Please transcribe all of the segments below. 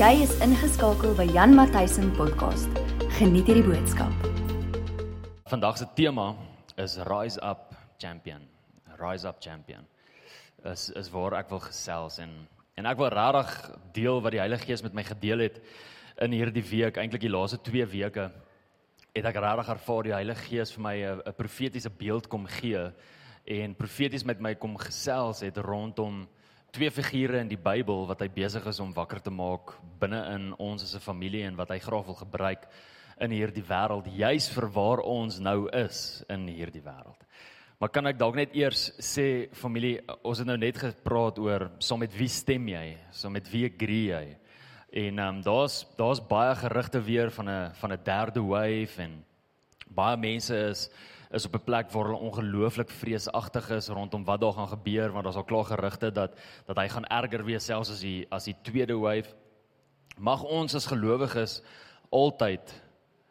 Jy is ingeskakel by Jan Matthysen podcast. Geniet hierdie boodskap. Vandag se tema is Rise Up Champion. Rise Up Champion. Is is waar ek wil gesels en en ek wil regtig deel wat die Heilige Gees met my gedeel het in hierdie week, eintlik die laaste 2 weke het ek regtig ervaar die Heilige Gees vir my 'n profetiese beeld kom gee en profeties met my kom gesels het rondom twee figure in die Bybel wat hy besig is om wakker te maak binne in ons as 'n familie en wat hy graag wil gebruik in hierdie wêreld juis vir waar ons nou is in hierdie wêreld. Maar kan ek dalk net eers sê familie, ons het nou net gepraat oor saam met wie stem jy? Saam met wie agree jy? En ehm um, daar's daar's baie gerugte weer van 'n van 'n derde wave en baie mense is is op 'n plek waar hulle ongelooflik vreesagtig is rondom wat daar gaan gebeur want daar's al klaar gerugte dat dat hy gaan erger wees selfs as die as die tweede wave. Mag ons as gelowiges altyd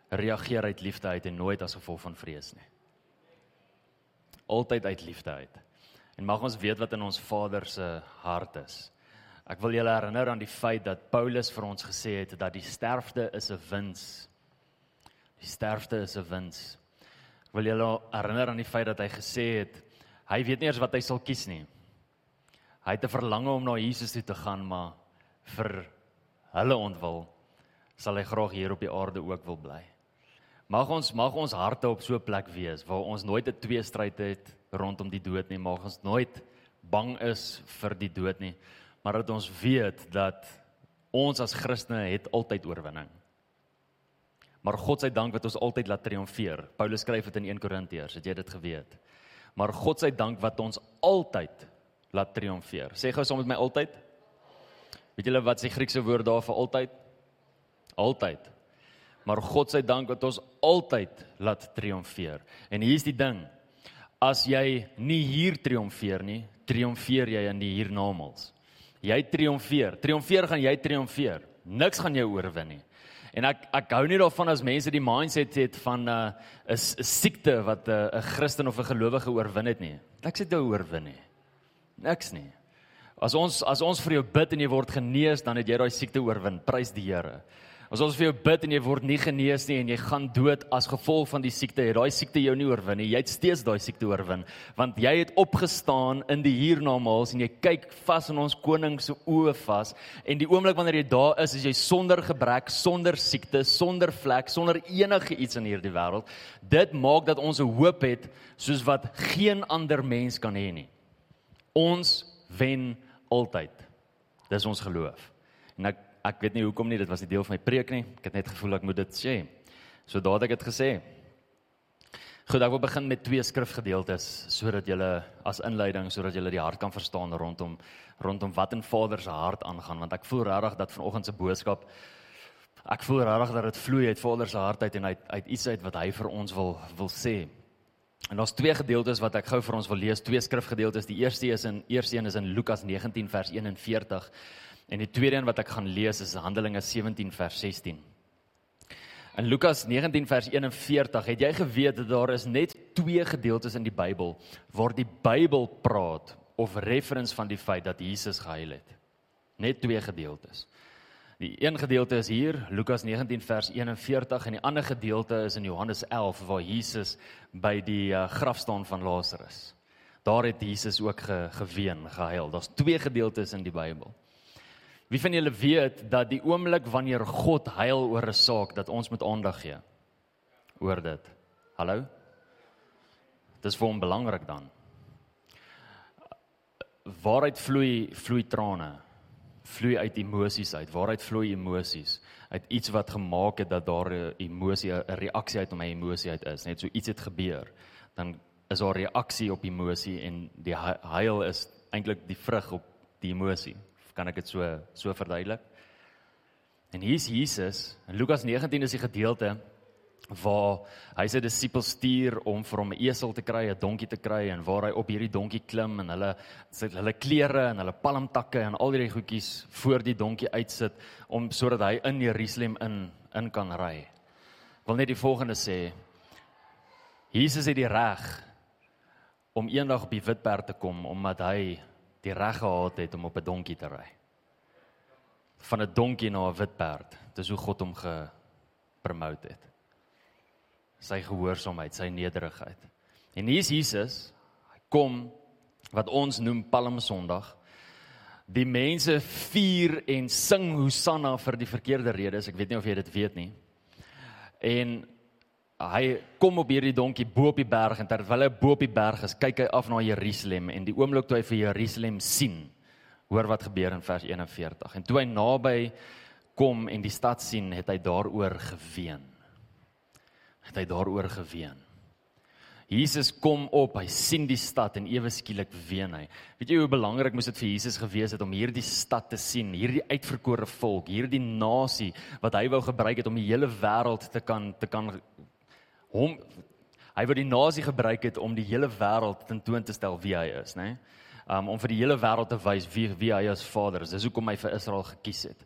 reageer uit liefde uit en nooit as gevolg van vrees nie. Altyd uit liefde uit. En mag ons weet wat in ons Vader se hart is. Ek wil julle herinner aan die feit dat Paulus vir ons gesê het dat die sterfte is 'n wins. Die sterfte is 'n wins. Wil julle herinner aan die feit dat hy gesê het hy weet nie eers wat hy sal kies nie. Hy het 'n verlange om na Jesus toe te gaan, maar vir hulle ontwil sal hy graag hier op die aarde ook wil bly. Mag ons mag ons harte op so 'n plek wees waar ons nooit 'n tweestryd het rondom die dood nie, mag ons nooit bang is vir die dood nie, maar dat ons weet dat ons as Christene het altyd oorwinning. Maar God se dank wat ons altyd laat triomfeer. Paulus skryf dit in 1 Korintiërs, het jy dit geweet? Maar God se dank wat ons altyd laat triomfeer. Sê gou saam met my altyd. Weet julle wat se Griekse woord daar vir altyd? Altyd. Maar God se dank wat ons altyd laat triomfeer. En hier's die ding. As jy nie hier triomfeer nie, triomfeer jy in die hiernamaals. Jy triomfeer. Triomfeer gaan jy triomfeer. Niks gaan jou oorwin nie. En ek ek hou nie daarvan as mense die mindset het van 'n uh, 'n siekte wat 'n uh, 'n Christen of 'n gelowige oorwin het nie. Niks het jou oorwin nie. Niks nie. As ons as ons vir jou bid en jy word genees, dan het jy daai siekte oorwin. Prys die Here. As ons vir jou bid en jy word nie genees nie en jy gaan dood as gevolg van die siekte, het daai siekte jou nie oorwin nie. Jy het steeds daai siekte oorwin, want jy het opgestaan in die hiernamaals en jy kyk vas in ons koning se oë vas en die oomblik wanneer jy daar is, is jy sonder gebrek, sonder siekte, sonder vlek, sonder enige iets in hierdie wêreld. Dit maak dat ons 'n hoop het soos wat geen ander mens kan hê nie. Ons wen altyd. Dis ons geloof. En ek ek weet nie hoekom nie, dit was nie deel van my preek nie. Ek het net gevoel ek moet dit sê. So dadelik het gesê. Goed, ek wil begin met twee skrifgedeeltes sodat julle as inleiding sodat julle die hart kan verstaan rondom rondom wat in Vader se hart aangaan want ek voel regtig dat vanoggend se boodskap ek voel regtig dat dit vloei uit Vader se hart uit en uit uit iets uit wat hy vir ons wil wil sê. En daar's twee gedeeltes wat ek gou vir ons wil lees, twee skrifgedeeltes. Die eerste is in eerste een is in Lukas 19 vers 41 En die tweede een wat ek gaan lees is Handelinge 17 vers 16. In Lukas 19 vers 41 het jy geweet dat daar is net twee gedeeltes in die Bybel waar die Bybel praat of reference van die feit dat Jesus gehuil het. Net twee gedeeltes. Die een gedeelte is hier, Lukas 19 vers 41 en die ander gedeelte is in Johannes 11 waar Jesus by die uh, graf staan van Lazarus. Daar het Jesus ook ge, geween, gehuil. Daar's twee gedeeltes in die Bybel. Wie van julle weet dat die oomblik wanneer God huil oor 'n saak dat ons moet aandag gee? Oor dit. Hallo? Dis vir hom belangrik dan. Waaruit vloei vloei trane? Vloei uit emosies uit. Waaruit vloei emosies? Uit iets wat gemaak het dat daar 'n emosie, 'n reaksie uit om 'n emosie uit is. Net so iets het gebeur, dan is daar reaksie op emosie en die huil is eintlik die vrug op die emosie kan ek dit so so verduidelik. En hier's Jesus. In Lukas 19 is die gedeelte waar hy sy disippels stuur om vir hom 'n esel te kry, 'n donkie te kry en waar hy op hierdie donkie klim en hulle sit hulle klere en hulle palmtakke en al hierdie goedjies voor die donkie uitsit om sodat hy in Jerusalem in in kan ry. Wil net die volgende sê. Jesus het die reg om eendag op die witperd te kom omdat hy die reg gehad het om op 'n donkie te ry. van 'n donkie na 'n wit perd. Dis hoe God hom gepromote het. Sy gehoorsaamheid, sy nederigheid. En hier's Jesus. Hy kom wat ons noem Palm Sondag. Die mense vier en sing Hosanna vir die verkeerde redes. Ek weet nie of jy dit weet nie. En hy kom op hierdie donkie bo op die berg en terwyl hy bo op die berg is, kyk hy af na Jerusalem en die oomblik toe hy vir Jerusalem sien, Hoor wat gebeur in vers 41. En toe hy naby kom en die stad sien, het hy daaroor geween. Het hy daaroor geween. Jesus kom op, hy sien die stad en ewe skielik ween hy. Weet jy hoe belangrik moes dit vir Jesus gewees het om hierdie stad te sien, hierdie uitverkore volk, hierdie nasie wat hy wou gebruik het om die hele wêreld te kan te kan hom hy wou die nasie gebruik het om die hele wêreld tentoon te stel wie hy is, né? Nee? um, om vir die hele wêreld te wys wie wie hy as Vader is. Dis hoekom hy vir Israel gekies het.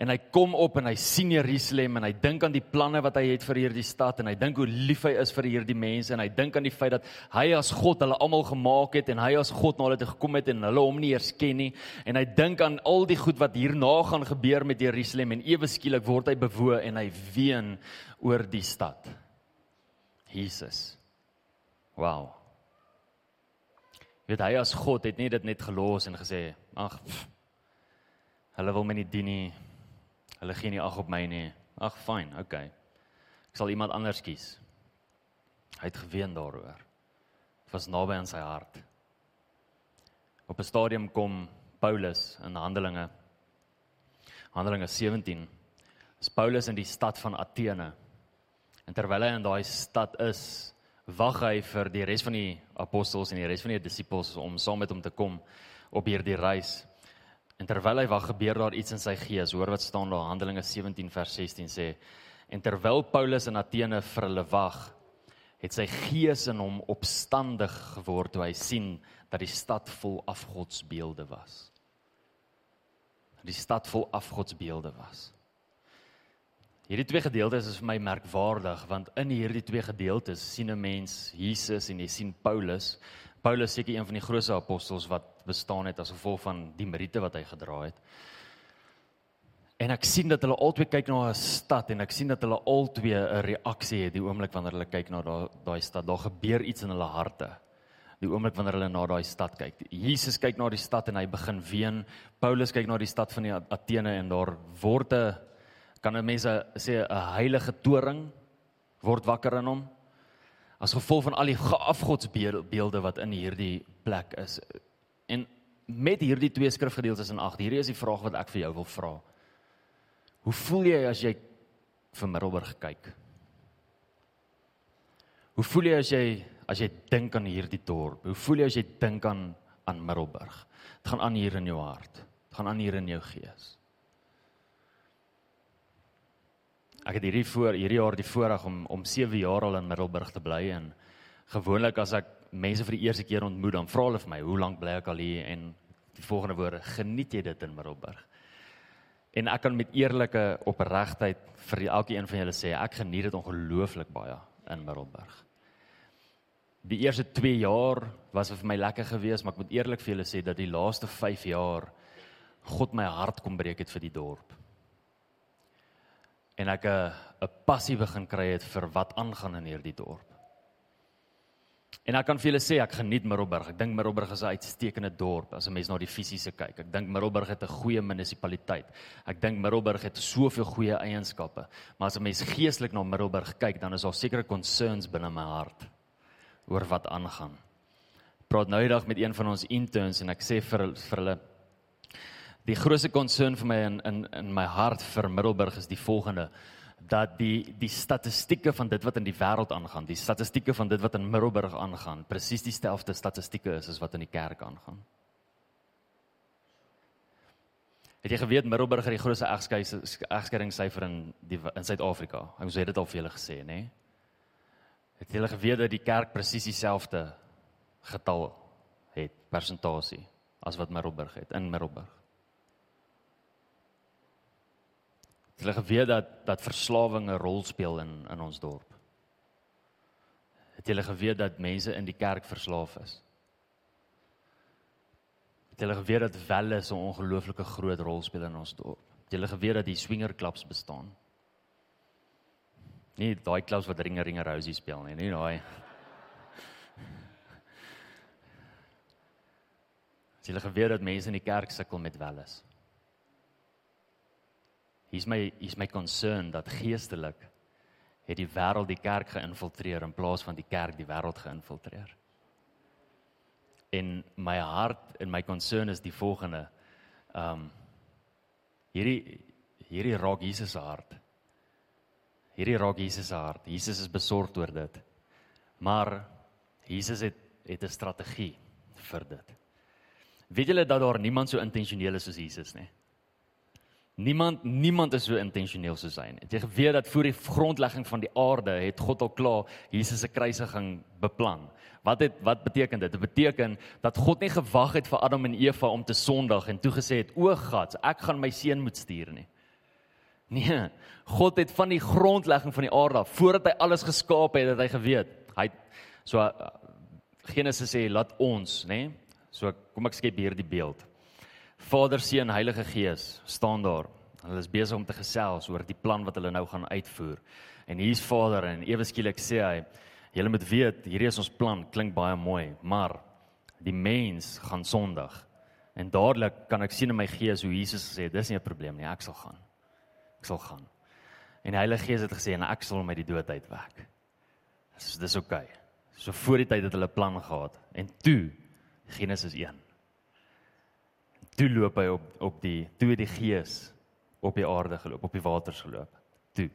En hy kom op en hy sien Jerusalem en hy dink aan die planne wat hy het vir hierdie stad en hy dink hoe lief hy is vir hierdie mense en hy dink aan die feit dat hy as God hulle almal gemaak het en hy as God na hulle toe gekom het en hulle hom nie eers ken nie en hy dink aan al die goed wat hierna gaan gebeur met Jerusalem en ewe skielik word hy bewoe en hy ween oor die stad. Jesus. Wow. Weet hy as God het nie dit net gelos en gesê ag hulle wil my nie dien nie. Hulle gee nie ag op my nie. Ag fyn okay. Ek sal iemand anders kies. Hy het geween daaroor. Dit was naby aan sy hart. Op 'n stadium kom Paulus in Handelinge. Handelinge 17 is Paulus in die stad van Athene en terwyl hy in daai stad is wag hy vir die res van die apostels en die res van die disippels om saam met hom te kom op hierdie reis. En terwyl hy wag, gebeur daar iets in sy gees. Hoor wat staan daar Handelinge 17 vers 16 sê: En terwyl Paulus in Athene vir hulle wag, het sy gees in hom opstandig geword toe hy sien dat die stad vol afgodsbeelde was. Die stad vol afgodsbeelde was. Hierdie twee gedeeltes is vir my merkwaardig want in hierdie twee gedeeltes sien 'n mens Jesus en jy sien Paulus. Paulus seker een van die grootste apostels wat bestaan het as gevolg van die meriete wat hy gedra het. En ek sien dat hulle albei kyk na 'n stad en ek sien dat hulle albei 'n reaksie het die oomblik wanneer hulle kyk na daai daai stad. Daar gebeur iets in hulle harte. Die oomblik wanneer hulle na daai stad kyk. Jesus kyk na die stad en hy begin ween. Paulus kyk na die stad van die Athene en daar word 'n kan 'n mens sê 'n heilige toring word wakker in hom as gevolg van al die afgodsbeelde wat in hierdie plek is. En met hierdie twee skrifgedeeltes in ag, hierdie is die vraag wat ek vir jou wil vra. Hoe voel jy as jy vir Middelburg kyk? Hoe voel jy as jy as jy dink aan hierdie dorp? Hoe voel jy as jy dink aan aan Middelburg? Dit gaan aan hier in jou hart. Dit gaan aan hier in jou gees. Ek het hierdie voor hierdie jaar die voorreg om om 7 jaar al in Middelburg te bly en gewoonlik as ek mense vir die eerste keer ontmoet dan vra hulle vir my hoe lank bly ek al hier en die volgende woorde geniet jy dit in Middelburg? En ek kan met eerlike opregtheid vir elkeen van julle sê ek geniet dit ongelooflik baie in Middelburg. Die eerste 2 jaar was vir my lekker geweest, maar ek moet eerlik vir julle sê dat die laaste 5 jaar God my hart kom breek het vir die dorp en ek 'n 'n passie begin kry het vir wat aangaan in hierdie dorp. En ek kan vir julle sê ek geniet Middelburg. Ek dink Middelburg is 'n uitstekende dorp as 'n mens na die fisiese kyk. Ek dink Middelburg het 'n goeie munisipaliteit. Ek dink Middelburg het soveel goeie eienskappe. Maar as 'n mens geestelik na Middelburg kyk, dan is daar sekere concerns binne my hart oor wat aangaan. Praat nou eendag met een van ons interns en ek sê vir vir hulle Die grootste concern vir my in in in my hart vir Middelburg is die volgende dat die die statistieke van dit wat in die wêreld aangaan, die statistieke van dit wat in Middelburg aangaan, presies dieselfde statistieke is as wat in die kerk aangaan. Het jy geweet Middelburg het die grootste egskeidingssyfer in die in Suid-Afrika? Ek moes dit al vir julle gesê, nê? Het julle geweet dat die kerk presies dieselfde getal het, persentasie as wat Middelburg het in Middelburg? Hulle geweet dat dat verslawing 'n rol speel in in ons dorp. Het julle geweet dat mense in die kerk verslaaf is? Het julle geweet dat welle so 'n ongelooflike groot rol speel in ons dorp? Het julle geweet dat die swinger clubs bestaan? Nie daai clubs wat ringe ringe rosie speel nie, nie daai. Het julle geweet dat mense in die kerk sukkel met welis? Hier's my hier's my concern dat geestelik het die wêreld die kerk geïnfiltreer in plaas van die kerk die wêreld geïnfiltreer. En my hart en my concern is die volgende. Um hierdie hierdie raak Jesus se hart. Hierdie raak Jesus se hart. Jesus is besorgd oor dit. Maar Jesus het het 'n strategie vir dit. Weet julle dat daar niemand so intentioneel is soos Jesus nie? Niemand niemand is so intentioneel soos hy nie. Jy geweet dat voor die grondlegging van die aarde het God al klaar Jesus se kruisiging beplan? Wat het wat beteken dit? Dit beteken dat God nie gewag het vir Adam en Eva om te sondig en toe gesê het: "O God, ek gaan my seun moet stuur nie." Nee, God het van die grondlegging van die aarde, voordat hy alles geskaap het, het hy geweet. Hy so Genesis sê laat ons, nê? Nee? So kom ek skep hier die beeld. Vader, Seun, Heilige Gees staan daar. Hulle is besig om te gesels oor die plan wat hulle nou gaan uitvoer. En hier's Vader en ewe skielik sê hy, julle moet weet, hierdie is ons plan, klink baie mooi, maar die mens gaan sondig. En dadelik kan ek sien in my gees hoe Jesus gesê het, dis nie 'n probleem nie, ek sal gaan. Ek sal gaan. En die Heilige Gees het gesê en ek sal hom uit die dood uitwek. Dis dis oké. Okay. So voor die tyd het hulle plan gehad en toe Genesis 1 toe loop hy op op die toe die gees op die aarde geloop, op die waters geloop. Toe.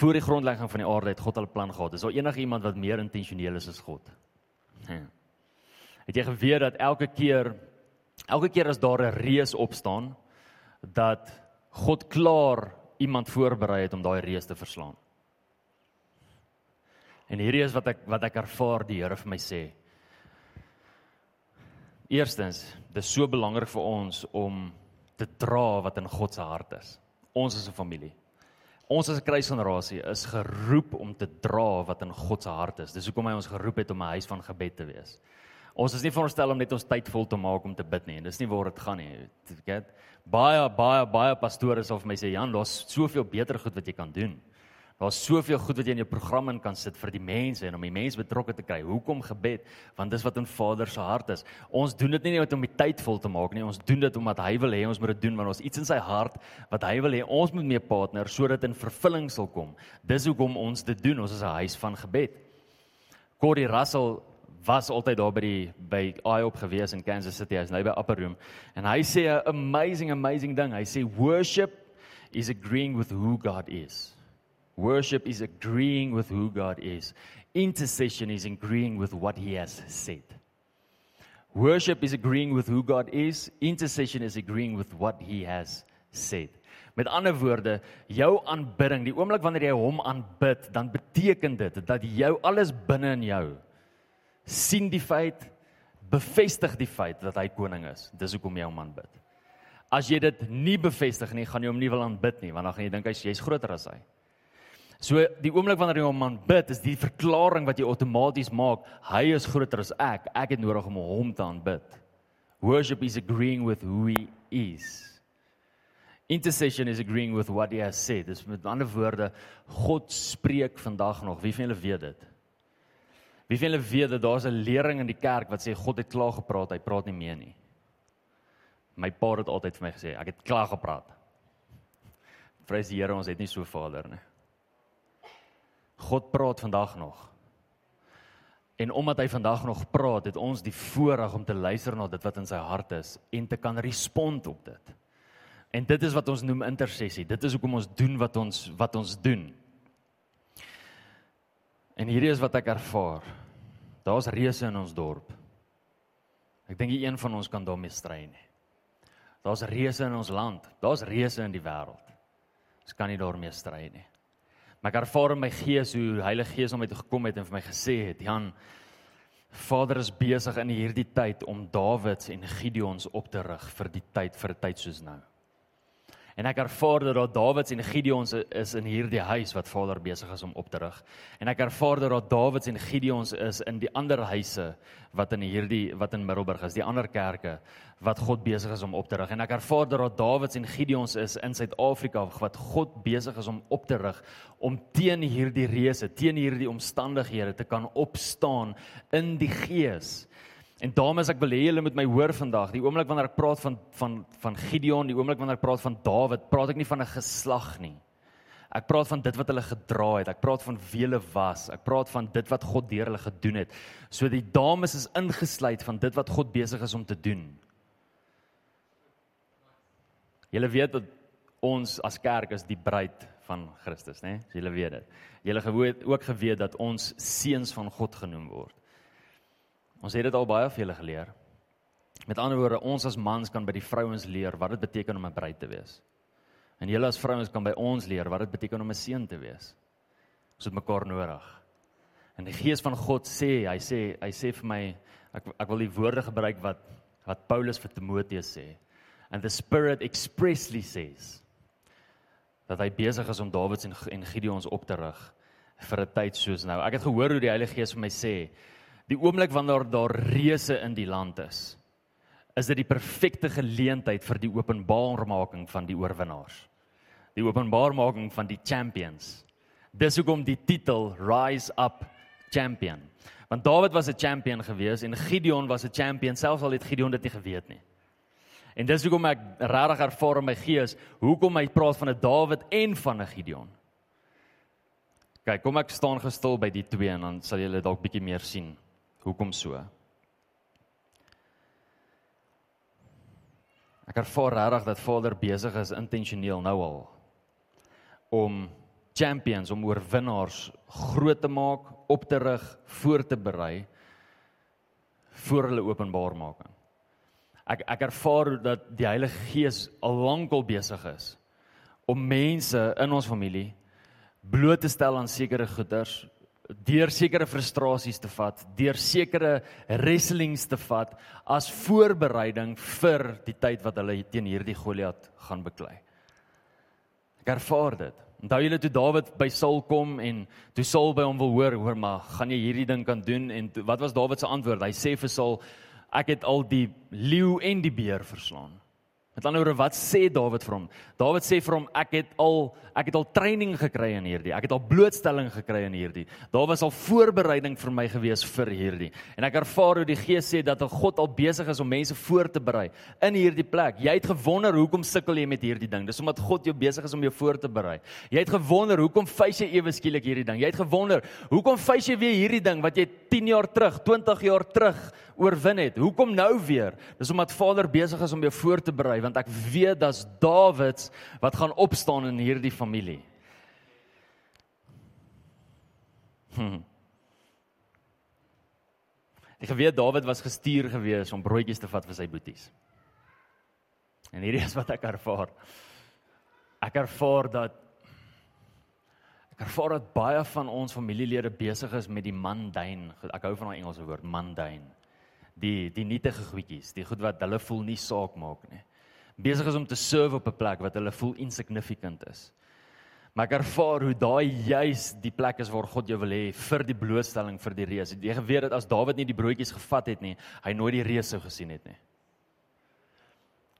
Voor die grondlegging van die aarde het God al 'n plan gehad. Is daar enige iemand wat meer intentioneel is as God? Nee. Het jy geweet dat elke keer elke keer as daar 'n reus opstaan dat God klaar iemand voorberei het om daai reus te verslaan? En hierdie is wat ek wat ek ervaar die Here vir my sê. Eerstens, dit is so belangrik vir ons om te dra wat in God se hart is. Ons is 'n familie. Ons as 'n kruisgenerasie is geroep om te dra wat in God se hart is. Dis hoekom hy ons geroep het om 'n huis van gebed te wees. Ons is nie veronderstel om net ons tyd vol te maak om te bid nie. Dis nie waar dit gaan nie. Get baie baie baie pastore sal vir my sê Jan, daar's soveel beter goed wat jy kan doen. Daar's soveel goed wat jy in jou program in kan sit vir die mense en om die mense betrokke te kry. Hoekom gebed? Want dis wat in Vader se hart is. Ons doen dit nie net om die tyd vol te maak nie. Ons doen dit omdat hy wil hê ons moet dit doen want ons iets in sy hart wat hy wil hê ons moet mee partner sodat in vervulling sal kom. Dis hoekom ons dit doen. Ons is 'n huis van gebed. Corey Russell was altyd daar by die by IOP gewees in Kansas City. Hy's nou by Upper Room en hy sê 'n amazing amazing ding. Hy sê worship is agreeing with who God is. Worship is agreeing with who God is. Intercession is agreeing with what He has said. Worship is agreeing with who God is. Intercession is agreeing with what He has said. Met ander woorde, jou aanbidding, die oomblik wanneer jy hom aanbid, dan beteken dit dat jou alles binne in jou sien die feit, bevestig die feit dat hy koning is. Dis hoekom jy hom aanbid. As jy dit nie bevestig nie, gaan jy hom nie wil aanbid nie, want dan gaan jy dink hy's groter as hy. So die oomblik wanneer jy hom aanbid, is die verklaring wat jy outomaties maak, hy is groter as ek. Ek het nodig om hom te aanbid. Worship is agreeing with who he is. Intercession is agreeing with what he has said. Dis met ander woorde, God spreek vandag nog. Wie van julle weet dit? Wie van julle weet dat daar's 'n lering in die kerk wat sê God het klaar gepraat, hy praat nie meer nie. My pa het altyd vir my gesê, ek het klaar gepraat. Prys die Here, ons het nie so Vader nie. God praat vandag nog. En omdat hy vandag nog praat, het ons die voorreg om te luister na dit wat in sy hart is en te kan respond op dit. En dit is wat ons noem intersessie. Dit is hoekom ons doen wat ons wat ons doen. En hierdie is wat ek ervaar. Daar's reëse in ons dorp. Ek dink nie een van ons kan daarmee stry nie. Daar's reëse in ons land. Daar's reëse in die wêreld. Ons kan nie daarmee stry nie. Maar ek ervaar in my gees hoe Heilige Gees om my toe gekom het en vir my gesê het, Jan, Vader is besig in hierdie tyd om Dawids en Gideons op te rig vir die tyd vir 'n tyd soos nou. En ek ervaar dat daar Dawids en Gideons is in hierdie huis wat Vader besig is om op te rig. En ek ervaar dat daar Dawids en Gideons is in die ander huise wat in hierdie wat in Middelburg is, die ander kerke wat God besig is om op te rig. En ek ervaar dat daar Dawids en Gideons is in Suid-Afrika wat God besig is om op te rig om teen hierdie reëse, teen hierdie omstandighede te kan opstaan in die gees. En dames, ek wil hê julle moet my hoor vandag. Die oomblik wanneer ek praat van van van Gideon, die oomblik wanneer ek praat van Dawid, praat ek nie van 'n geslag nie. Ek praat van dit wat hulle gedra het. Ek praat van wie hulle was. Ek praat van dit wat God deur hulle gedoen het. So die dames is ingesluit van dit wat God besig is om te doen. Julle weet dat ons as kerk is die bruid van Christus, né? Nee? Julle weet dit. Julle geweet ook geweet dat ons seuns van God genoem word. Ons het dit al baie vir julle geleer. Met ander woorde, ons as mans kan by die vrouens leer wat dit beteken om 'n bruid te wees. En julle as vrouens kan by ons leer wat dit beteken om 'n seun te wees. Ons het mekaar nodig. En die Gees van God sê, hy sê, hy sê vir my, ek ek wil die woorde gebruik wat wat Paulus vir Timoteus sê. And the Spirit expressly says dat hy besig is om Dawid en Gideon op te rig vir 'n tyd soos nou. Ek het gehoor hoe die Heilige Gees vir my sê, Die oomblik wanneer daar reëse in die land is, is dit die perfekte geleentheid vir die openbaarmaking van die oorwinnaars. Die openbaarmaking van die champions. Dis hoekom die titel Rise Up Champion. Want Dawid was 'n champion gewees en Gideon was 'n champion selfs al het Gideon dit nie geweet nie. En dis hoekom ek regtig ervaar in my gees hoekom hy praat van 'n Dawid en van 'n Gideon. Kyk, kom ek staan gestil by die twee en dan sal julle dalk bietjie meer sien. Hoekom so? Ek ervaar regtig dat Vader besig is intentioneel nou al om champions om oorwinnaars groot te maak, op te rig, voor te berei vir hulle openbaarmaking. Ek ek ervaar dat die Heilige Gees al lankal besig is om mense in ons familie bloot te stel aan sekere goeders deur sekere frustrasies te vat, deur sekere wrestlings te vat as voorbereiding vir die tyd wat hulle teen hierdie Goliat gaan beklei. Ek ervaar dit. Onthou julle toe Dawid by Saul kom en toe Saul by hom wil hoor, hoor maar, gaan jy hierdie ding kan doen en toe, wat was Dawid se antwoord? Hy sê vir Saul, ek het al die leeu en die beer verslaan. Met ander woorde, wat sê Dawid vir hom? Dawid sê vir hom ek het al ek het al training gekry in hierdie. Ek het al blootstelling gekry in hierdie. Daar was al voorbereiding vir my gewees vir hierdie. En ek ervaar hoe die Gees sê dat God al besig is om mense voor te berei in hierdie plek. Jy het gewonder hoekom sukkel jy met hierdie ding? Dis omdat God jou besig is om jou voor te berei. Jy het gewonder hoekom face jy ewe skielik hierdie ding? Jy het gewonder hoekom face jy weer hierdie ding wat jy 10 jaar terug, 20 jaar terug oorwin het? Hoekom nou weer? Dis omdat Vader besig is om jou voor te berei want ek weet dat's Dawids wat gaan opstaan in hierdie familie. Hm. Ek weet Dawid was gestuur gewees om broodjies te vat vir sy boeties. En hierdie is wat ek ervaar. Ek ervaar dat ek ervaar dat baie van ons familielede besig is met die mundane. Ek hou van daai Engelse woord mundane. Die die nietige goedjies, die goed wat hulle voel nie saak maak nie besig is om te serve op 'n plek wat hulle voel insignificant is. Maar ek ervaar hoe daai juis die plek is waar God jou wil hê vir die blootstelling vir die reus. Jy geweet dat as Dawid nie die broodjies gevat het nie, hy nooit die reus sou gesien het nie.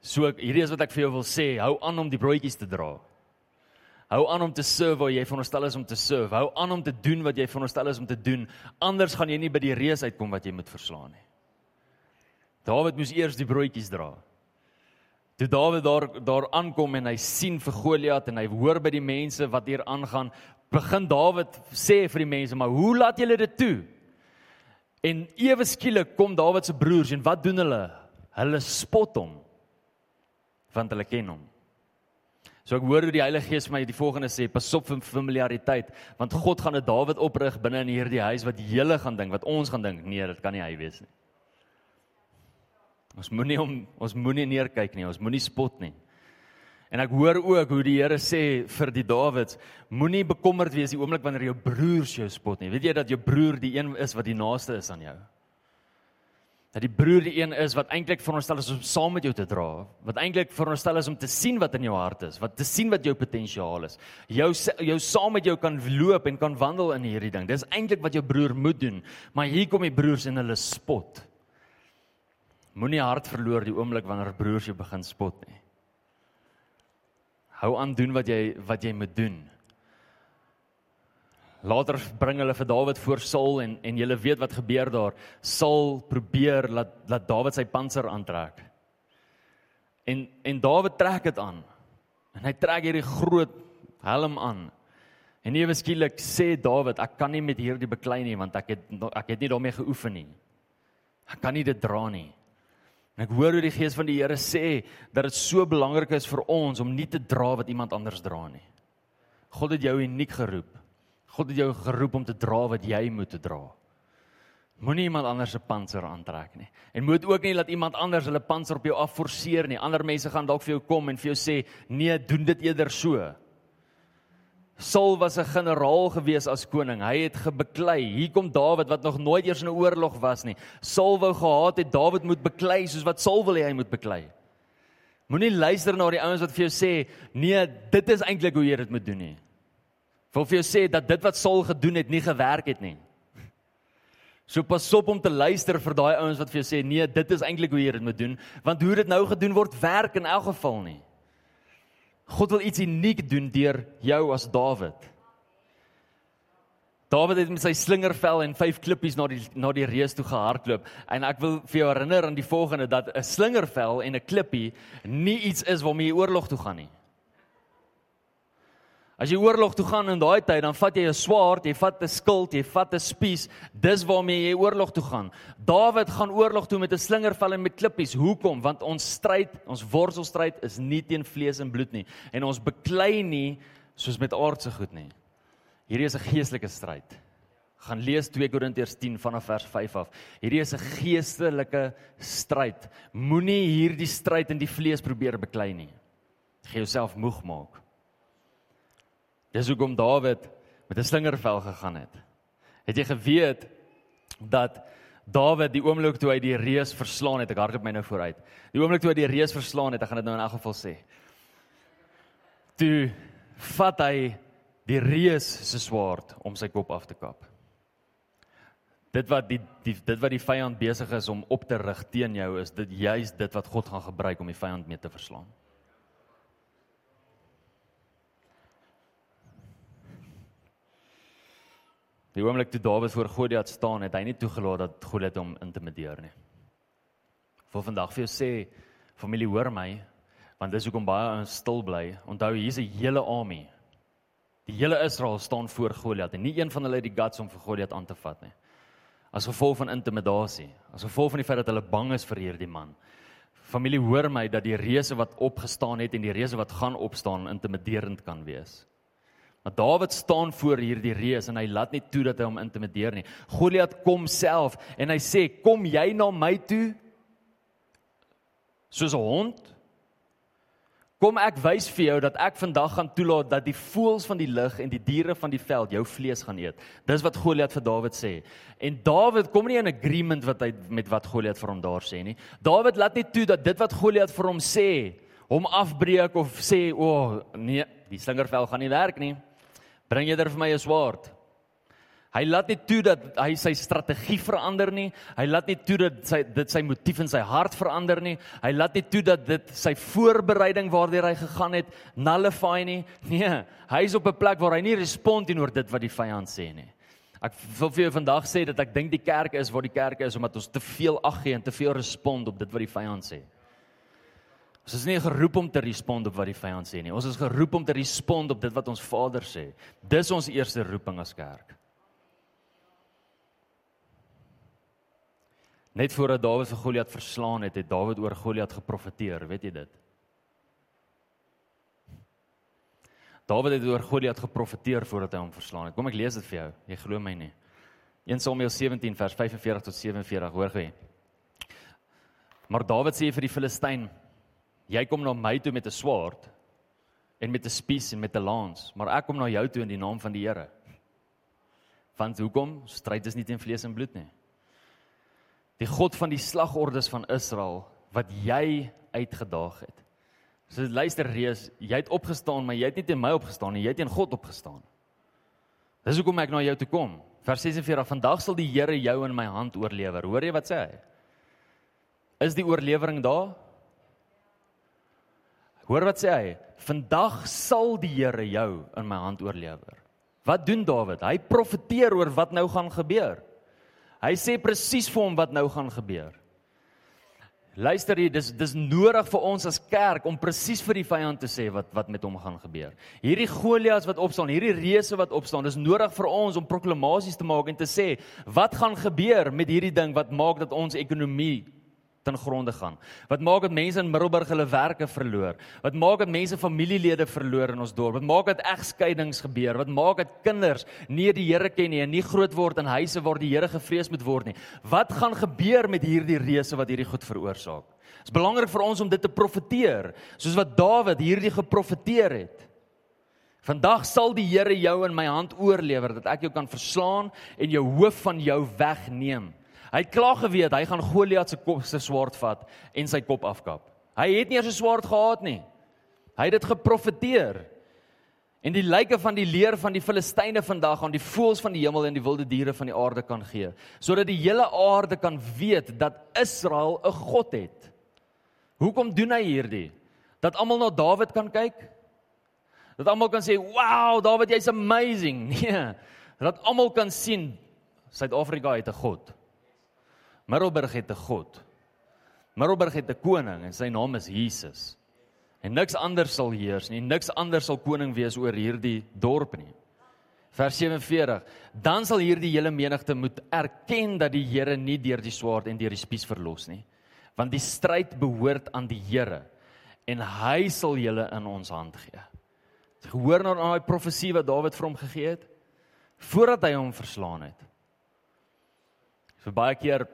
So hierdie is wat ek vir jou wil sê, hou aan om die broodjies te dra. Hou aan om te serve waar jy veronderstel is om te serve. Hou aan om te doen wat jy veronderstel is om te doen. Anders gaan jy nie by die reus uitkom wat jy moet verslaan nie. Dawid moes eers die broodjies dra. Toe Dawid daar daar aankom en hy sien vir Goliat en hy hoor by die mense wat hier aangaan, begin Dawid sê vir die mense, "Maar hoe laat julle dit toe?" En ewe skielik kom Dawid se broers en wat doen hulle? Hulle spot hom. Want hulle ken hom. So ek hoor hoe die Heilige Gees my die volgende sê, pas op vir familiariteit, want God gaan 'n Dawid oprig binne in hierdie huis wat julle gaan dink, wat ons gaan dink, nee, dit kan nie hy wees nie. Ons moenie om ons moenie neerkyk nie, ons moenie spot nie. En ek hoor ook hoe die Here sê vir die Dawids, moenie bekommerd wees die oomblik wanneer jou broers jou spot nie. Weet jy dat jou broer die een is wat die naaste is aan jou? Dat die broer die een is wat eintlik veronderstel is om saam met jou te dra, wat eintlik veronderstel is om te sien wat in jou hart is, wat te sien wat jou potensiaal is. Jou jou saam met jou kan loop en kan wandel in hierdie ding. Dis eintlik wat jou broer moet doen. Maar hier kom die broers en hulle spot. Moenie hart verloor die oomblik wanneer broers jou begin spot nie. Hou aan doen wat jy wat jy moet doen. Later bring hulle vir Dawid voor Saul en en jy weet wat gebeur daar. Saul probeer laat laat Dawid sy panser aantrek. En en Dawid trek dit aan. En hy trek hierdie groot helm aan. En ewe skielik sê Dawid, ek kan nie met hierdie beklei nie want ek het ek het nie daarmee geoefen nie. Ek kan nie dit dra nie. En ek hoor hoe die gees van die Here sê dat dit so belangrik is vir ons om nie te dra wat iemand anders dra nie. God het jou uniek geroep. God het jou geroep om te dra wat jy moet dra. Moenie iemand anders se panser aantrek nie. En moet ook nie laat iemand anders hulle panser op jou afforceer nie. Ander mense gaan dalk vir jou kom en vir jou sê, "Nee, doen dit eerder so." Saul was 'n generaal gewees as koning. Hy het gebeklei. Hier kom Dawid wat nog nooit eers in 'n oorlog was nie. Saul wou gehad het Dawid moet beklei soos wat Saul wil hê hy moet beklei. Moenie luister na die ouens wat vir jou sê, "Nee, dit is eintlik hoe jy dit moet doen nie." Wil vir jou sê dat dit wat Saul gedoen het nie gewerk het nie. So pas op om te luister vir daai ouens wat vir jou sê nee, dit is eintlik hoe jy dit moet doen, want hoe dit nou gedoen word werk in elk geval nie. God wil iets uniek doen deur jou as Dawid. Dawid het met sy slingervel en vyf klippies na die na die reus toe gehardloop en ek wil vir jou herinner aan die volgende dat 'n slingervel en 'n klippie nie iets is waarmee jy oorlog toe gaan nie. As jy oorlog toe gaan in daai tyd, dan vat jy 'n swaard, jy vat 'n skild, jy vat 'n spies. Dis waarmee jy oorlog toe gaan. Dawid gaan oorlog toe met 'n slingervel en met klippies. Hoekom? Want ons stryd, ons worstelstryd is nie teen vlees en bloed nie en ons beklei nie soos met aardse goed nie. Hierdie is 'n geestelike stryd. Gaan lees 2 Korintiërs 10 vanaf vers 5 af. Hierdie is 'n geestelike stryd. Moenie hierdie stryd in die vlees probeer beklei nie. Gee jouself moeg maak. Dis hoekom Dawid met 'n slingervel gegaan het. Het jy geweet dat Dawid die oomblik toe hy die reus verslaan het, ek hardloop my nou vooruit. Die oomblik toe hy die reus verslaan het, ek gaan dit nou in elk geval sê. Toe vat hy die reus se swaard om sy kop af te kap. Dit wat die, die dit wat die vyand besig is om op te rig teen jou is dit juis dit wat God gaan gebruik om die vyand mee te verslaan. Die oomblik toe Dawid voor Goliat staan, het hy nie toegelaat dat Goliat hom intimideer nie. Vir vandag vir jou sê, familie hoor my, want dis hoekom baie ons stil bly. Onthou hier's 'n hele army. Die hele Israel staan voor Goliat en nie een van hulle het die guts om vir Goliat aan te vat nie. As gevolg van intimidasie, as gevolg van die feit dat hulle bang is vir hierdie man. Familie hoor my dat die reëse wat opgestaan het en die reëse wat gaan opstaan intimiderend kan wees. Maar Dawid staan voor hierdie reus en hy laat nie toe dat hy hom intimideer nie. Goliat kom self en hy sê: "Kom jy na my toe soos 'n hond? Kom ek wys vir jou dat ek vandag gaan toelaat dat die voëls van die lug en die diere van die veld jou vlees gaan eet." Dis wat Goliat vir Dawid sê. En Dawid kom nie in agreement wat hy met wat Goliat vir hom daar sê nie. Dawid laat nie toe dat dit wat Goliat vir hom sê hom afbreek of sê, "O, oh, nee, die slingervel gaan nie werk nie." Bring jy vir my 'n swaard? Hy laat nie toe dat hy sy strategie verander nie. Hy laat nie toe dat sy dit sy motief in sy hart verander nie. Hy laat nie toe dat dit sy voorbereiding waardeur hy gegaan het nullify nie. Nee, hy is op 'n plek waar hy nie respond teenoor dit wat die vyand sê nie. Ek wil vir jou vandag sê dat ek dink die kerk is waar die kerk is omdat ons te veel ag gee en te veel respond op dit wat die vyand sê. Ons is nie geroep om te respond op wat die vyand sê nie. Ons is geroep om te respond op dit wat ons Vader sê. Dis ons eerste roeping as kerk. Net voordat Dawid vir Goliat verslaan het, het Dawid oor Goliat geprofeteer, weet jy dit? Dawid het oor Goliat geprofeteer voordat hy hom verslaan het. Kom ek lees dit vir jou. Jy glo my nie. 1 Samuel 17 vers 45 tot 47, hoor gee. Maar Dawid sê vir die Filistyn: Jy kom na my toe met 'n swaard en met 'n spies en met 'n lans, maar ek kom na jou toe in die naam van die Here. Want hoekom? Stryd is nie teen vlees en bloed nie. Die God van die slagordes van Israel wat jy uitgedaag het. So luister reus, jy het opgestaan, maar jy het nie teen my opgestaan nie, jy het teen God opgestaan. Dis hoekom ek na jou toe kom. Vers 46: Vandag sal die Here jou in my hand oorlewer. Hoor jy wat sê hy? Is die oorlewering daar? Hoor wat sê hy? Vandag sal die Here jou in my hand oorlewer. Wat doen Dawid? Hy profeteer oor wat nou gaan gebeur. Hy sê presies vir hom wat nou gaan gebeur. Luister hier, dis dis nodig vir ons as kerk om presies vir die vyand te sê wat wat met hom gaan gebeur. Hierdie Goliat wat opstaan, hierdie reuse wat opstaan, dis nodig vir ons om proklamasies te maak en te sê wat gaan gebeur met hierdie ding wat maak dat ons ekonomie ten gronde gaan. Wat maak dat mense in Middelburg hulle werke verloor? Wat maak dat mense familielede verloor in ons dorp? Wat maak dat egskeidings gebeur? Wat maak dat kinders nie die Here ken nie en nie groot word in huise waar die Here gevrees moet word nie? Wat gaan gebeur met hierdie reëse wat hierdie goed veroorsaak? Dit is belangrik vir ons om dit te profeteer, soos wat Dawid hierdie geprofeteer het. Vandag sal die Here jou in my hand oorlewer dat ek jou kan verslaan en jou hoof van jou wegneem. Hy het klaar geweet hy gaan Goliat se kop se swaard vat en sy kop afkap. Hy het nie eers 'n swaard gehad nie. Hy het dit geprofeteer. En die lyke van die leer van die Filistyne vandag aan die voëls van die hemel en die wilde diere van die aarde kan gee, sodat die hele aarde kan weet dat Israel 'n God het. Hoekom doen hy hierdie? Dat almal na Dawid kan kyk? Dat almal kan sê, "Wow, Dawid, jy's amazing." Nee. Dat almal kan sien Suid-Afrika het 'n God. Middelburg het 'n God. Middelburg het 'n koning en sy naam is Jesus. En niks anders sal heers nie, niks anders sal koning wees oor hierdie dorp nie. Vers 47: Dan sal hierdie hele menigte moet erken dat die Here nie deur die swaard en deur die spies verlos nie, want die stryd behoort aan die Here en hy sal julle in ons hand gee. Gehoor na daai profesie wat Dawid vir hom gegee het voordat hy hom verslaan het. Vir baie keer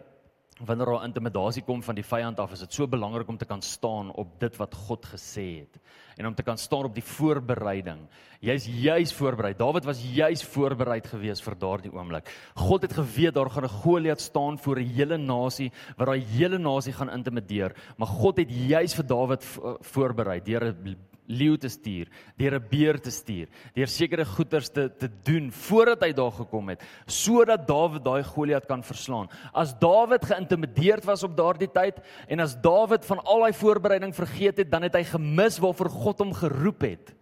wanneer daar intimidasie kom van die vyand af, is dit so belangrik om te kan staan op dit wat God gesê het en om te kan staan op die voorbereiding. Jy's juis voorberei. Dawid was juis voorbereid geweest vir daardie oomblik. God het geweet daar gaan 'n Goliat staan voor 'n hele nasie wat daai hele nasie gaan intimideer, maar God het juis vir Dawid voorberei deur 'n leeu te stuur, deur 'n beer te stuur, deur sekere goeters te te doen voordat hy daar gekom het, sodat Dawid daai Goliat kan verslaan. As Dawid geïntimideerd was op daardie tyd en as Dawid van al daai voorbereiding vergeet het, dan het hy gemis waarvoor God hom geroep het.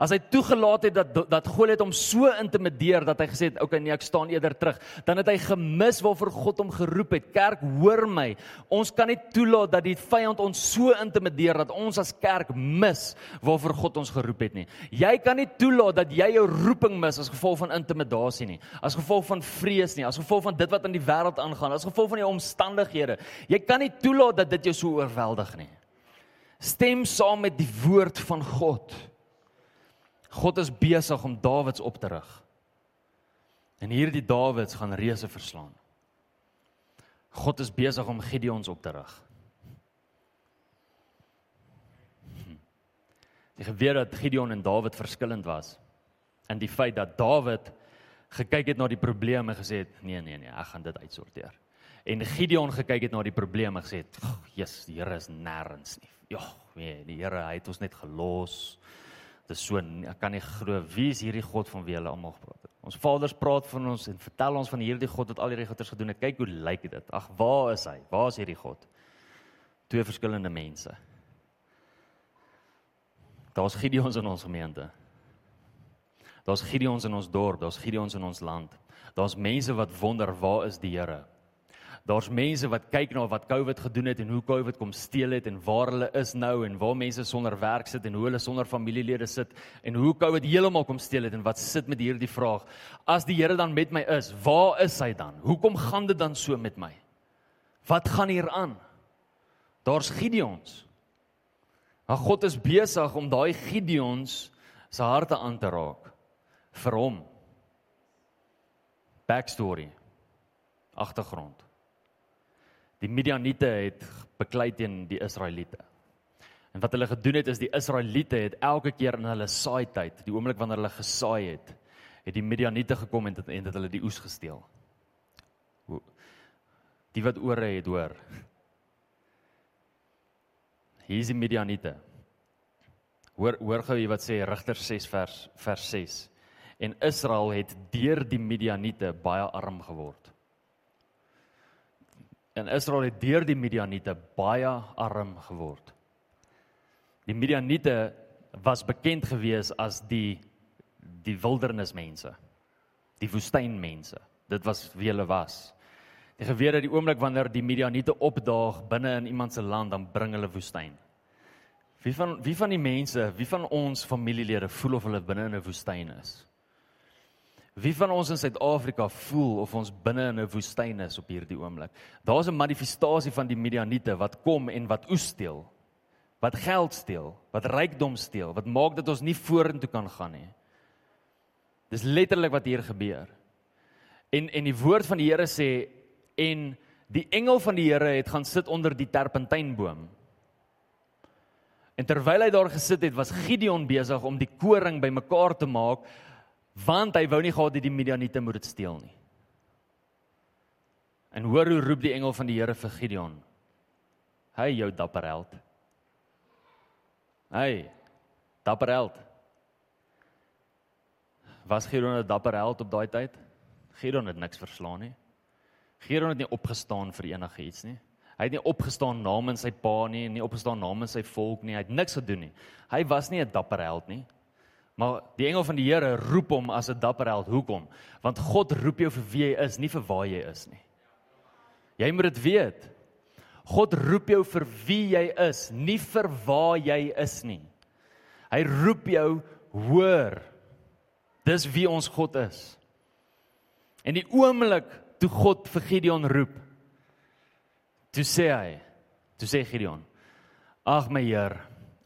As hy toegelaat het dat dat Goliat hom so intimideer dat hy gesê het, "Oké, okay, nee, ek staan eerder terug," dan het hy gemis waarvoor God hom geroep het. Kerk, hoor my. Ons kan nie toelaat dat die vyand ons so intimideer dat ons as kerk mis waarvoor God ons geroep het nie. Jy kan nie toelaat dat jy jou roeping mis as gevolg van intimidasie nie, as gevolg van vrees nie, as gevolg van dit wat in die wêreld aangaan, as gevolg van jou omstandighede. Jy kan nie toelaat dat dit jou so oorweldig nie. Stem saam met die woord van God. God is besig om Dawids op te rig. En hierdie Dawids gaan reuse verslaan. God is besig om Gideons op te rig. Die geweet dat Gideon en Dawid verskillend was en die feit dat Dawid gekyk het na die probleme en gesê het nee nee nee, ek gaan dit uitsorteer. En Gideon gekyk het na die probleme en gesê het, "Jesus, die Here is nêrens nie." Ja, nee, die Here, hy het ons net gelos dis so ek kan nie glo wie is hierdie God van wie hulle almal gepraat het. Ons vaders praat van ons en vertel ons van hierdie God wat al hierdie goeders gedoen het. Kyk hoe lyk dit. Ag, waar is hy? Waar is hierdie God? Twee verskillende mense. Daar's Gideons in ons gemeente. Daar's Gideons in ons dorp, daar's Gideons in ons land. Daar's mense wat wonder waar is die Here? Daar's mense wat kyk na wat COVID gedoen het en hoe COVID kom steel het en waar hulle is nou en waar mense sonder werk sit en hoe hulle sonder familielede sit en hoe COVID heeltemal kom steel het en wat sit met hierdie vraag as die Here dan met my is, waar is hy dan? Hoekom gaan dit dan so met my? Wat gaan hier aan? Daar's Gideons. Maar God is besig om daai Gideons se harte aan te raak vir hom. Backstory. Agtergrond. Die Midianiete het beklei teen die Israeliete. En wat hulle gedoen het is die Israeliete het elke keer in hulle saai tyd, die oomblik wanneer hulle gesaai het, het die Midianiete gekom en dit en dit hulle die oes gesteel. Die wat ore het, hoor. Hier is die Midianiete. Hoor hoor gou wat sê Rigter 6 vers vers 6. En Israel het deur die Midianiete baie arm geword. En Israel het deur die Midianiete baie arm geword. Die Midianiete was bekend gewees as die die wildernismense. Die woestynmense. Dit was wie hulle was. Die geweet dat die oomblik wanneer die Midianiete opdaag binne in iemand se land, dan bring hulle woestyn. Wie van wie van die mense, wie van ons familielede voel of hulle binne in 'n woestyn is? Wie van ons in Suid-Afrika voel of ons binne in 'n woestyn is op hierdie oomblik? Daar's 'n manifestasie van die Midianiete wat kom en wat oes steel. Wat geld steel, wat rykdom steel, wat maak dat ons nie vorentoe kan gaan nie. Dis letterlik wat hier gebeur. En en die woord van die Here sê en die engel van die Here het gaan sit onder die terpentynboom. En terwyl hy daar gesit het, was Gideon besig om die koring bymekaar te maak want hy wou nie gehad het die Midianiete moet dit steel nie. En hoor hoe roep die engel van die Here vir Gideon. Hy jou dapper held. Hy dapper held. Was Gideon 'n dapper held op daai tyd? Gideon het niks verslaan nie. Gideon het nie opgestaan vir enige iets nie. Hy het nie opgestaan namens sy pa nie, nie opgestaan namens sy volk nie. Hy het niks gedoen nie. Hy was nie 'n dapper held nie. Maar die engel van die Here roep hom as 'n dapper held. Hoekom? Want God roep jou vir wie jy is, nie vir waar jy is nie. Jy moet dit weet. God roep jou vir wie jy is, nie vir waar jy is nie. Hy roep jou hoor. Dis wie ons God is. En die oomblik toe God vir Gideon roep, toe sê hy, toe sê Gideon: "Ag my Heer,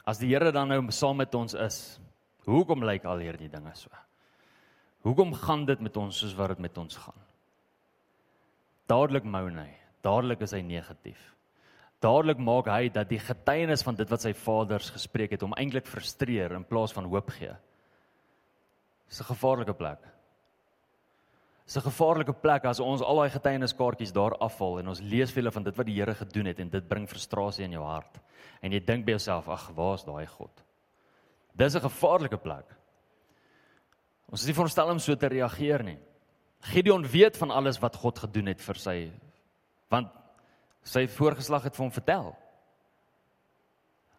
as die Here dan nou saam met ons is, Hoekom lyk al hierdie dinge so? Hoekom gaan dit met ons soos wat dit met ons gaan? Dadelik moan hy, dadelik is hy negatief. Dadelik maak hy dat die getuienis van dit wat sy vaders gespreek het hom eintlik frustreer in plaas van hoop gee. Dis 'n gevaarlike plek. Dis 'n gevaarlike plek as ons al daai getuieniskaartjies daar afval en ons lees vele van dit wat die Here gedoen het en dit bring frustrasie in jou hart. En jy dink by jouself, ag, waar is daai God? Dis 'n gevaarlike plek. Ons is nie veronderstel om so te reageer nie. Gideon weet van alles wat God gedoen het vir sy want sy voorgeslag het vir hom vertel.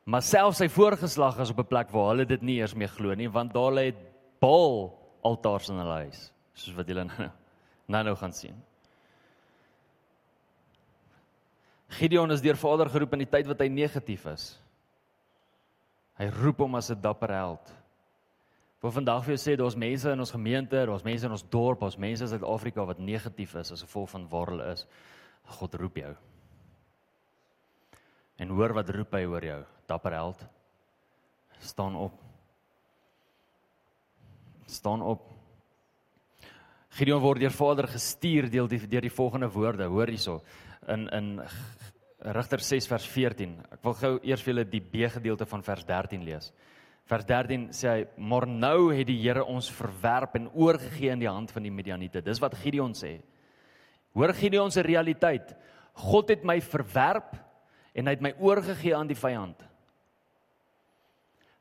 Maar selfs sy voorgeslag is op 'n plek waar hulle dit nie eers meer glo nie want daar lê Baal altaars in hulle huis, soos wat julle nou nou, nou gaan sien. Gideon is deur Vader geroep in die tyd wat hy negatief is. Hy roep hom as 'n dapper held. Vir vandag vir jou sê daar's mense in ons gemeente, daar's mense in ons dorp, daar's mense in Suid-Afrika wat negatief is as gevolg van waar hulle is. God roep jou. En hoor wat roep hy oor jou, dapper held. Staan op. Staan op. Gideon word deur Vader gestuur deel die deur die volgende woorde, hoor hierso. In in Rigter 6 vers 14. Ek wil gou eers vir julle die B gedeelte van vers 13 lees. Vers 13 sê hy: "Maar nou het die Here ons verwerp en oorgegee in die hand van die Midianiete." Dis wat Gideon sê. Hoor Gideon se realiteit. God het my verwerp en hy het my oorgegee aan die vyand.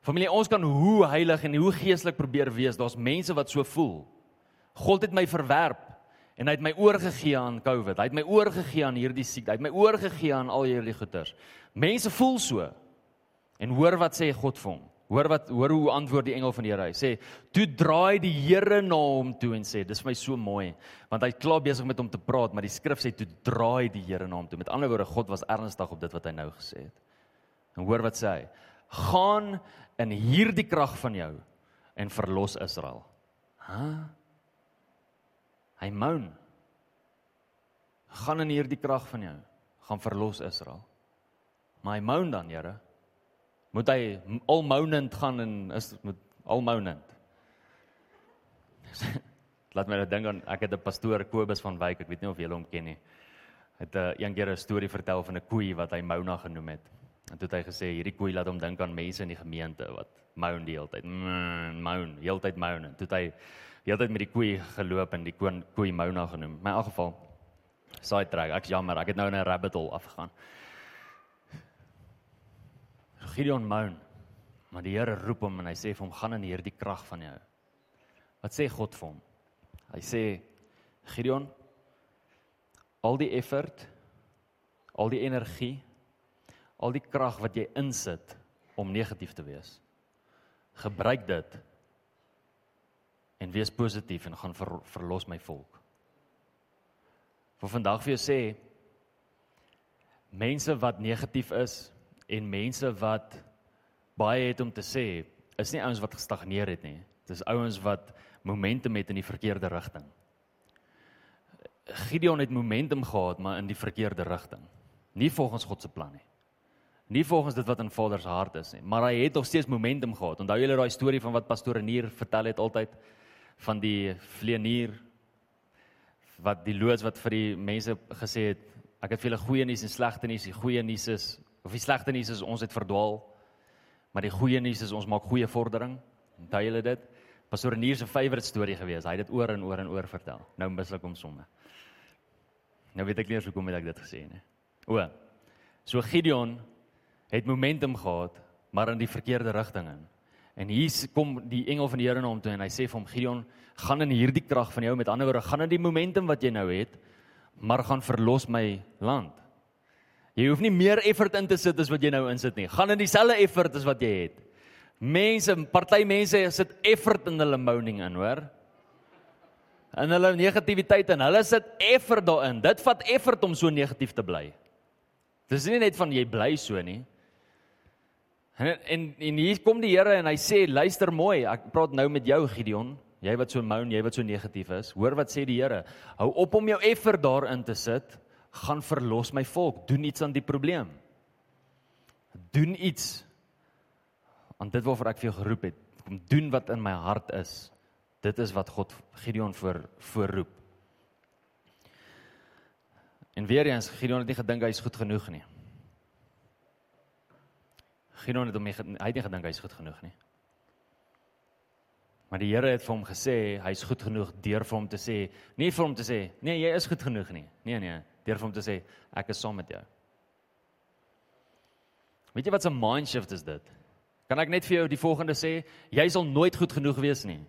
Familie, ons kan hoe heilig en hoe geestelik probeer wees. Daar's mense wat so voel. God het my verwerp. En hy het my oorgegee aan COVID. Hy het my oorgegee aan hierdie siekte. Hy het my oorgegee aan al hierdie goeters. Mense voel so. En hoor wat sê God vir hom. Hoor wat hoor hoe antwoord die engel van die Here. Hy sê: "Toe draai die Here na hom toe en sê: Dis vir my so mooi, want hy't klaar besig met hom te praat, maar die skrif sê toe draai die Here na hom toe. Met ander woorde, God was ernstig op dit wat hy nou gesê het. En hoor wat sê hy: "Gaan in hierdie krag van jou en verlos Israel." Hæ? Huh? Hy moan. Gaan in hierdie krag van jou, gaan verlos Israel. Maar hy moan dan, Here. Moet hy almounend gaan en is moet almounend. Laat my net dink aan ek het 'n pastoor Kobus van Wyk, ek weet nie of julle hom ken nie. Het 'n uh, een keer 'n storie vertel van 'n koei wat hy Mouna genoem het. En toe het hy gesê hierdie koei laat hom dink aan mense in die gemeente wat moan die hele tyd. Moan, heeltyd moan. Toe het hy die hele tyd met die koei geloop en die koei Mouna genoem. My in elk geval Side track. Ek's jammer, ek het nou in 'n rabbit hole afgegaan. Gideon moan. Maar die Here roep hom en hy sê vir hom: "Gaan in hierdie krag van jou." Wat sê God vir hom? Hy sê: "Gideon, al die effort, al die energie, al die krag wat jy insit om negatief te wees, gebruik dit en wees positief en gaan ver, verlos my volk." Vir vandag vir jou sê mense wat negatief is en mense wat baie het om te sê, is nie ouens wat gestagneer het nie. Dis ouens wat momentum het in die verkeerde rigting. Gideon het momentum gehad, maar in die verkeerde rigting. Nie volgens God se plan nie. Nie volgens dit wat in Vader se hart is nie, maar hy het nog steeds momentum gehad. Onthou julle daai storie van wat pastoor Nier vertel het altyd van die vleenier wat die loods wat vir die mense gesê het ek het vir julle goeie nuus en slegte nuus. Die goeie nuus is of die slegte nuus is ons het verdwaal. Maar die goeie nuus is ons maak goeie vordering. Onthou julle dit? Pastoor Nier se favourite storie gewees. Hy het dit oor en oor en oor vertel. Nou mis ek hom somme. Nou weet ek nie eens hoekom het ek dit gesê nie. O. So Gideon het momentum gehad, maar in die verkeerde rigting in. En hier kom die engel van die Here na hom toe en hy sê vir hom Gideon, gaan in hierdie krag van jou, met ander woorde, gaan in die momentum wat jy nou het, maar gaan verlos my land. Jy hoef nie meer effort in te sit as wat jy nou insit nie. Gaan in dieselfde effort as wat jy het. Mense, party mense sit effort in hulle moaning in, hoor? In hulle negativiteit en hulle sit effort daarin. Dit vat effort om so negatief te bly. Dis nie net van jy bly so nie. En, en en hier kom die Here en hy sê luister mooi, ek praat nou met jou Gideon, jy wat so moan, jy wat so negatief is. Hoor wat sê die Here. Hou op om jou effer daarin te sit. Gaan verlos my volk. Doen iets aan die probleem. Doen iets aan dit waarvoor ek vir jou geroep het. Kom doen wat in my hart is. Dit is wat God Gideon voor voorroep. En weer eens Gideon het nie gedink hy is goed genoeg nie. Gideon het hom nie hy het nie gedink hy's goed genoeg nie. Maar die Here het vir hom gesê hy's goed genoeg deur vir hom te sê, nie vir hom te sê, nee, jy is goed genoeg nie. Nee nee, deur vir hom te sê ek is saam met jou. Weet jy wat 'n mind shift is dit? Kan ek net vir jou die volgende sê, jy sal nooit goed genoeg wees nie.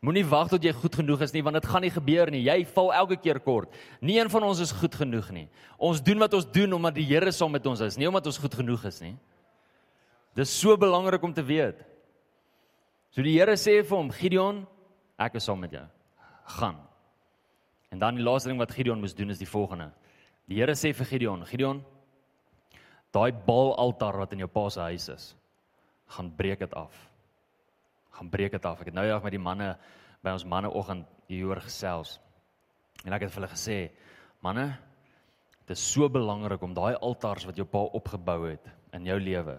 Moenie wag tot jy goed genoeg is nie want dit gaan nie gebeur nie. Jy val elke keer kort. Nie een van ons is goed genoeg nie. Ons doen wat ons doen omdat die Here saam met ons is, nie omdat ons goed genoeg is nie. Dis so belangrik om te weet. So die Here sê vir hom Gideon, ek is saam met jou. Gaan. En dan die laaste ding wat Gideon moes doen is die volgende. Die Here sê vir Gideon, Gideon, daai baalaltaar wat in jou pa se huis is, gaan breek dit af. Gaan breek dit af. Ek het nou eendag met die manne by ons manneoggend hier oor gesels. En ek het vir hulle gesê, manne, dit is so belangrik om daai altaars wat jou pa opgebou het in jou lewe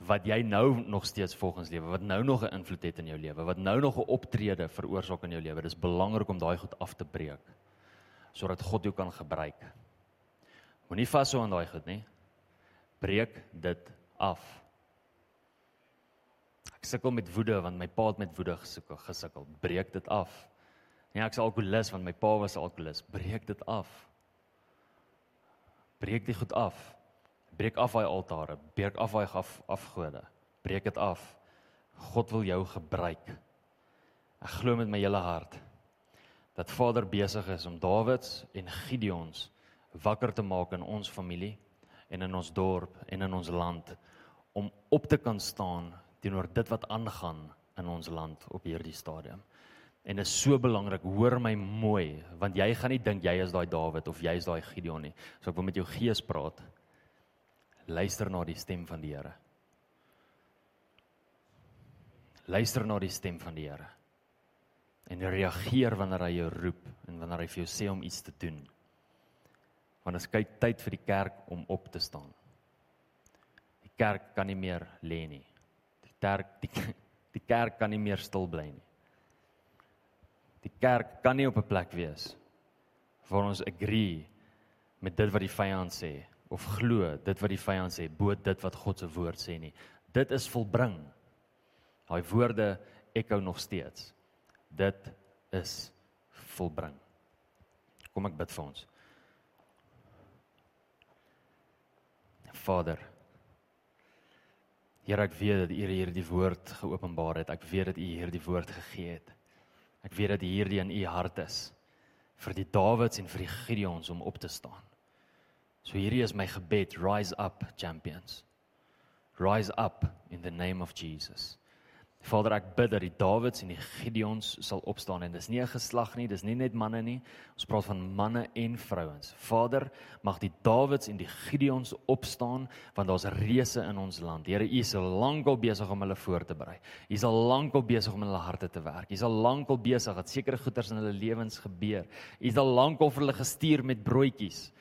wat jy nou nog steeds volgens lewe, wat nou nog 'n invloed het in jou lewe, wat nou nog 'n optrede veroorsaak in jou lewe. Dis belangrik om daai goed af te breek sodat God jou kan gebruik. Moenie vashou aan daai goed nie. Breek dit af. Ek sukkel met woede want my pa het met woede gesukkel, gesukkel. Breek dit af. Nee, ek's alkoholist want my pa was alkoholist. Breek dit af. Breek dit goed af breek af daai altare, breek af daai af afgode. Breek dit af. God wil jou gebruik. Ek glo met my hele hart dat Vader besig is om Dawids en Gideons wakker te maak in ons familie en in ons dorp en in ons land om op te kan staan teenoor dit wat aangaan in ons land op hierdie stadium. En dit is so belangrik, hoor my mooi, want jy gaan nie dink jy is daai Dawid of jy is daai Gideon nie. So ek wil met jou gees praat luister na die stem van die Here. Luister na die stem van die Here. En reageer wanneer hy jou roep en wanneer hy vir jou sê om iets te doen. Want dit is tyd vir die kerk om op te staan. Die kerk kan nie meer lê nie. Die kerk die, die kerk kan nie meer stil bly nie. Die kerk kan nie op 'n plek wees waar ons agree met dit wat die vyand sê of glo dit wat die vyand sê bo dit wat God se woord sê nie. Dit is volbring. Daai woorde ekhou nog steeds. Dit is volbring. Kom ek bid vir ons. Vader. Here, ek weet dat U hierdie woord geopenbaar het. Ek weet dat U hierdie woord gegee het. Ek weet dat hierdie in U hart is vir die Dawids en vir die Gideons om op te staan. So hierdie is my gebed, rise up champions. Rise up in the name of Jesus. Vader, ek bid dat die Dawids en die Gideons sal opstaan en dis nie 'n geslag nie, dis nie net manne nie. Ons praat van manne en vrouens. Vader, mag die Dawids en die Gideons opstaan want daar's reëse in ons land. Here, U is al lankal besig om hulle voor te berei. U is al lankal besig om in hulle harte te werk. U is al lankal besig dat sekere goeders in hulle lewens gebeur. U is al lankal vir hulle gestuur met broodjies.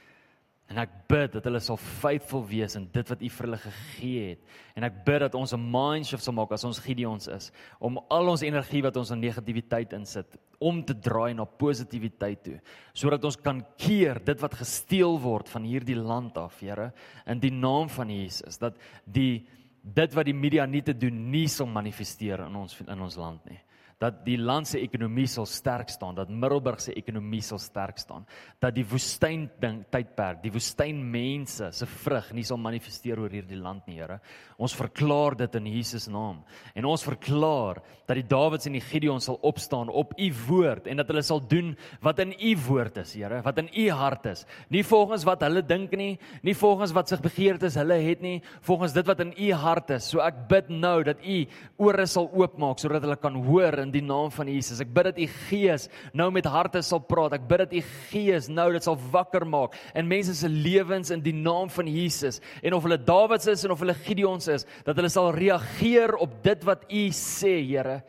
En ek bid dat hulle sal faithful wees in dit wat U vir hulle gegee het. En ek bid dat ons 'n mindshift sal maak as ons Gideons is om al ons energie wat ons in negativiteit insit om te draai na positiwiteit toe, sodat ons kan keer dit wat gesteel word van hierdie land af, Here, in die naam van Jesus, dat die dit wat die media nie te doen nie sal manifesteer in ons in ons land nie dat die land se ekonomie sal sterk staan, dat Middelburg se ekonomie sal sterk staan, dat die woestyn ding tydperk, die woestyn mense se vrug nie sal manifesteer oor hierdie land nie, Here. Ons verklaar dit in Jesus naam. En ons verklaar dat die Dawids en die Gideon sal opstaan op u woord en dat hulle sal doen wat in u woord is, Here, wat in u hart is. Nie volgens wat hulle dink nie, nie volgens wat sig begeertes hulle het nie, volgens dit wat in u hart is. So ek bid nou dat u ore sal oopmaak sodat hulle kan hoor in die naam van Jesus. Ek bid dat u Gees nou met harte sal praat. Ek bid dat u Gees nou dit sal wakker maak in mense se lewens in die naam van Jesus. En of hulle Dawids is en of hulle Gideons is, dat hulle sal reageer op dit wat u sê, Here.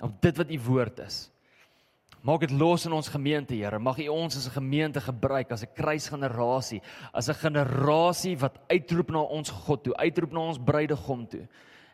Op dit wat u woord is. Maak dit los in ons gemeente, Here. Mag U ons as 'n gemeente gebruik as 'n kruisgenerasie, as 'n generasie wat uitroep na ons God toe, uitroep na ons bruidegom toe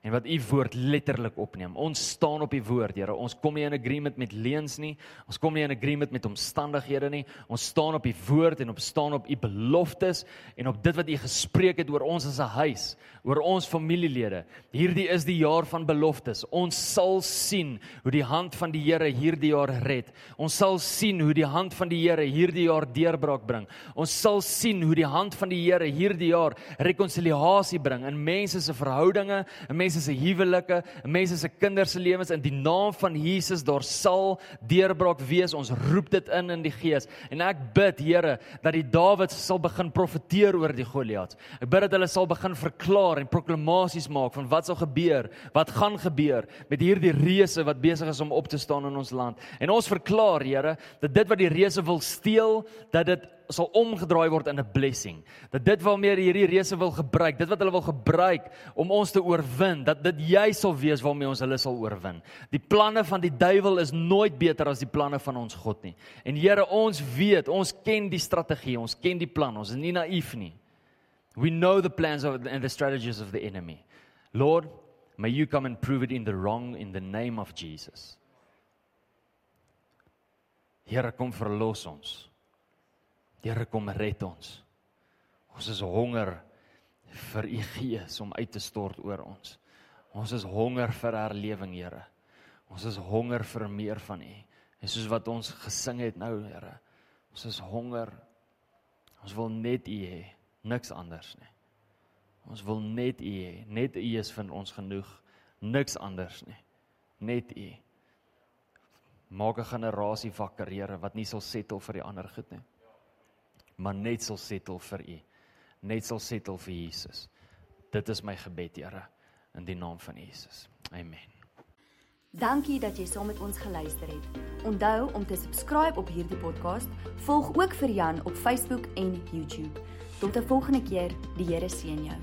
en wat u woord letterlik opneem. Ons staan op u woord, Here. Ons kom nie in agreement met leuns nie. Ons kom nie in agreement met omstandighede nie. Ons staan op u woord en op staan op u beloftes en op dit wat u gespreek het oor ons as 'n huis, oor ons familielede. Hierdie is die jaar van beloftes. Ons sal sien hoe die hand van die Here hierdie jaar red. Ons sal sien hoe die hand van die Here hierdie jaar deurbraak bring. Ons sal sien hoe die hand van die Here hierdie jaar rekonsiliasie bring in mense se verhoudinge, in mense se huwelike, in mense se kinders se lewens in die naam van Jesus daar sal deurbraak wees. Ons roep dit in in die Gees. En ek bid, Here, dat die Dawid sal begin profeteer oor die Goliat. Ek bid dat hulle sal begin verklaar en proklamasies maak van wat sal gebeur, wat gaan gebeur met hierdie reëse wat besig is om op te staan in ons land. En ons verklaar, Here, dat dit wat die reëse wil steel, dat dit sal omgedraai word in 'n blessing. Dat dit waarmee hierdie reëse wil gebruik, dit wat hulle wil gebruik om ons te oorwin, dat dit jy sal wees waarmee ons hulle sal oorwin. Die planne van die duiwel is nooit beter as die planne van ons God nie. En Here, ons weet, ons ken die strategie, ons ken die plan, ons is nie naïef nie. We know the plans of and the strategies of the enemy. Lord, may you come and prove it in the wrong in the name of Jesus. Here kom verlos ons. Here kom red ons. Ons is honger vir u gees om uit te stort oor ons. Ons is honger vir herlewing, Here. Ons is honger vir meer van u. En soos wat ons gesing het nou, Here. Ons is honger. Ons wil net u hê, niks anders nie. Ons wil net u hê. Net u is vir ons genoeg. Niks anders nie. Net u. Maak 'n generasie wakker, Here, wat nie sal settle vir die ander goed nie maar net sal settle vir u. Net sal settle vir Jesus. Dit is my gebed, Here, in die naam van Jesus. Amen. Dankie dat jy saam met ons geluister het. Onthou om te subscribe op hierdie podcast. Volg ook vir Jan op Facebook en YouTube. Tot 'n volgende keer. Die Here seën jou.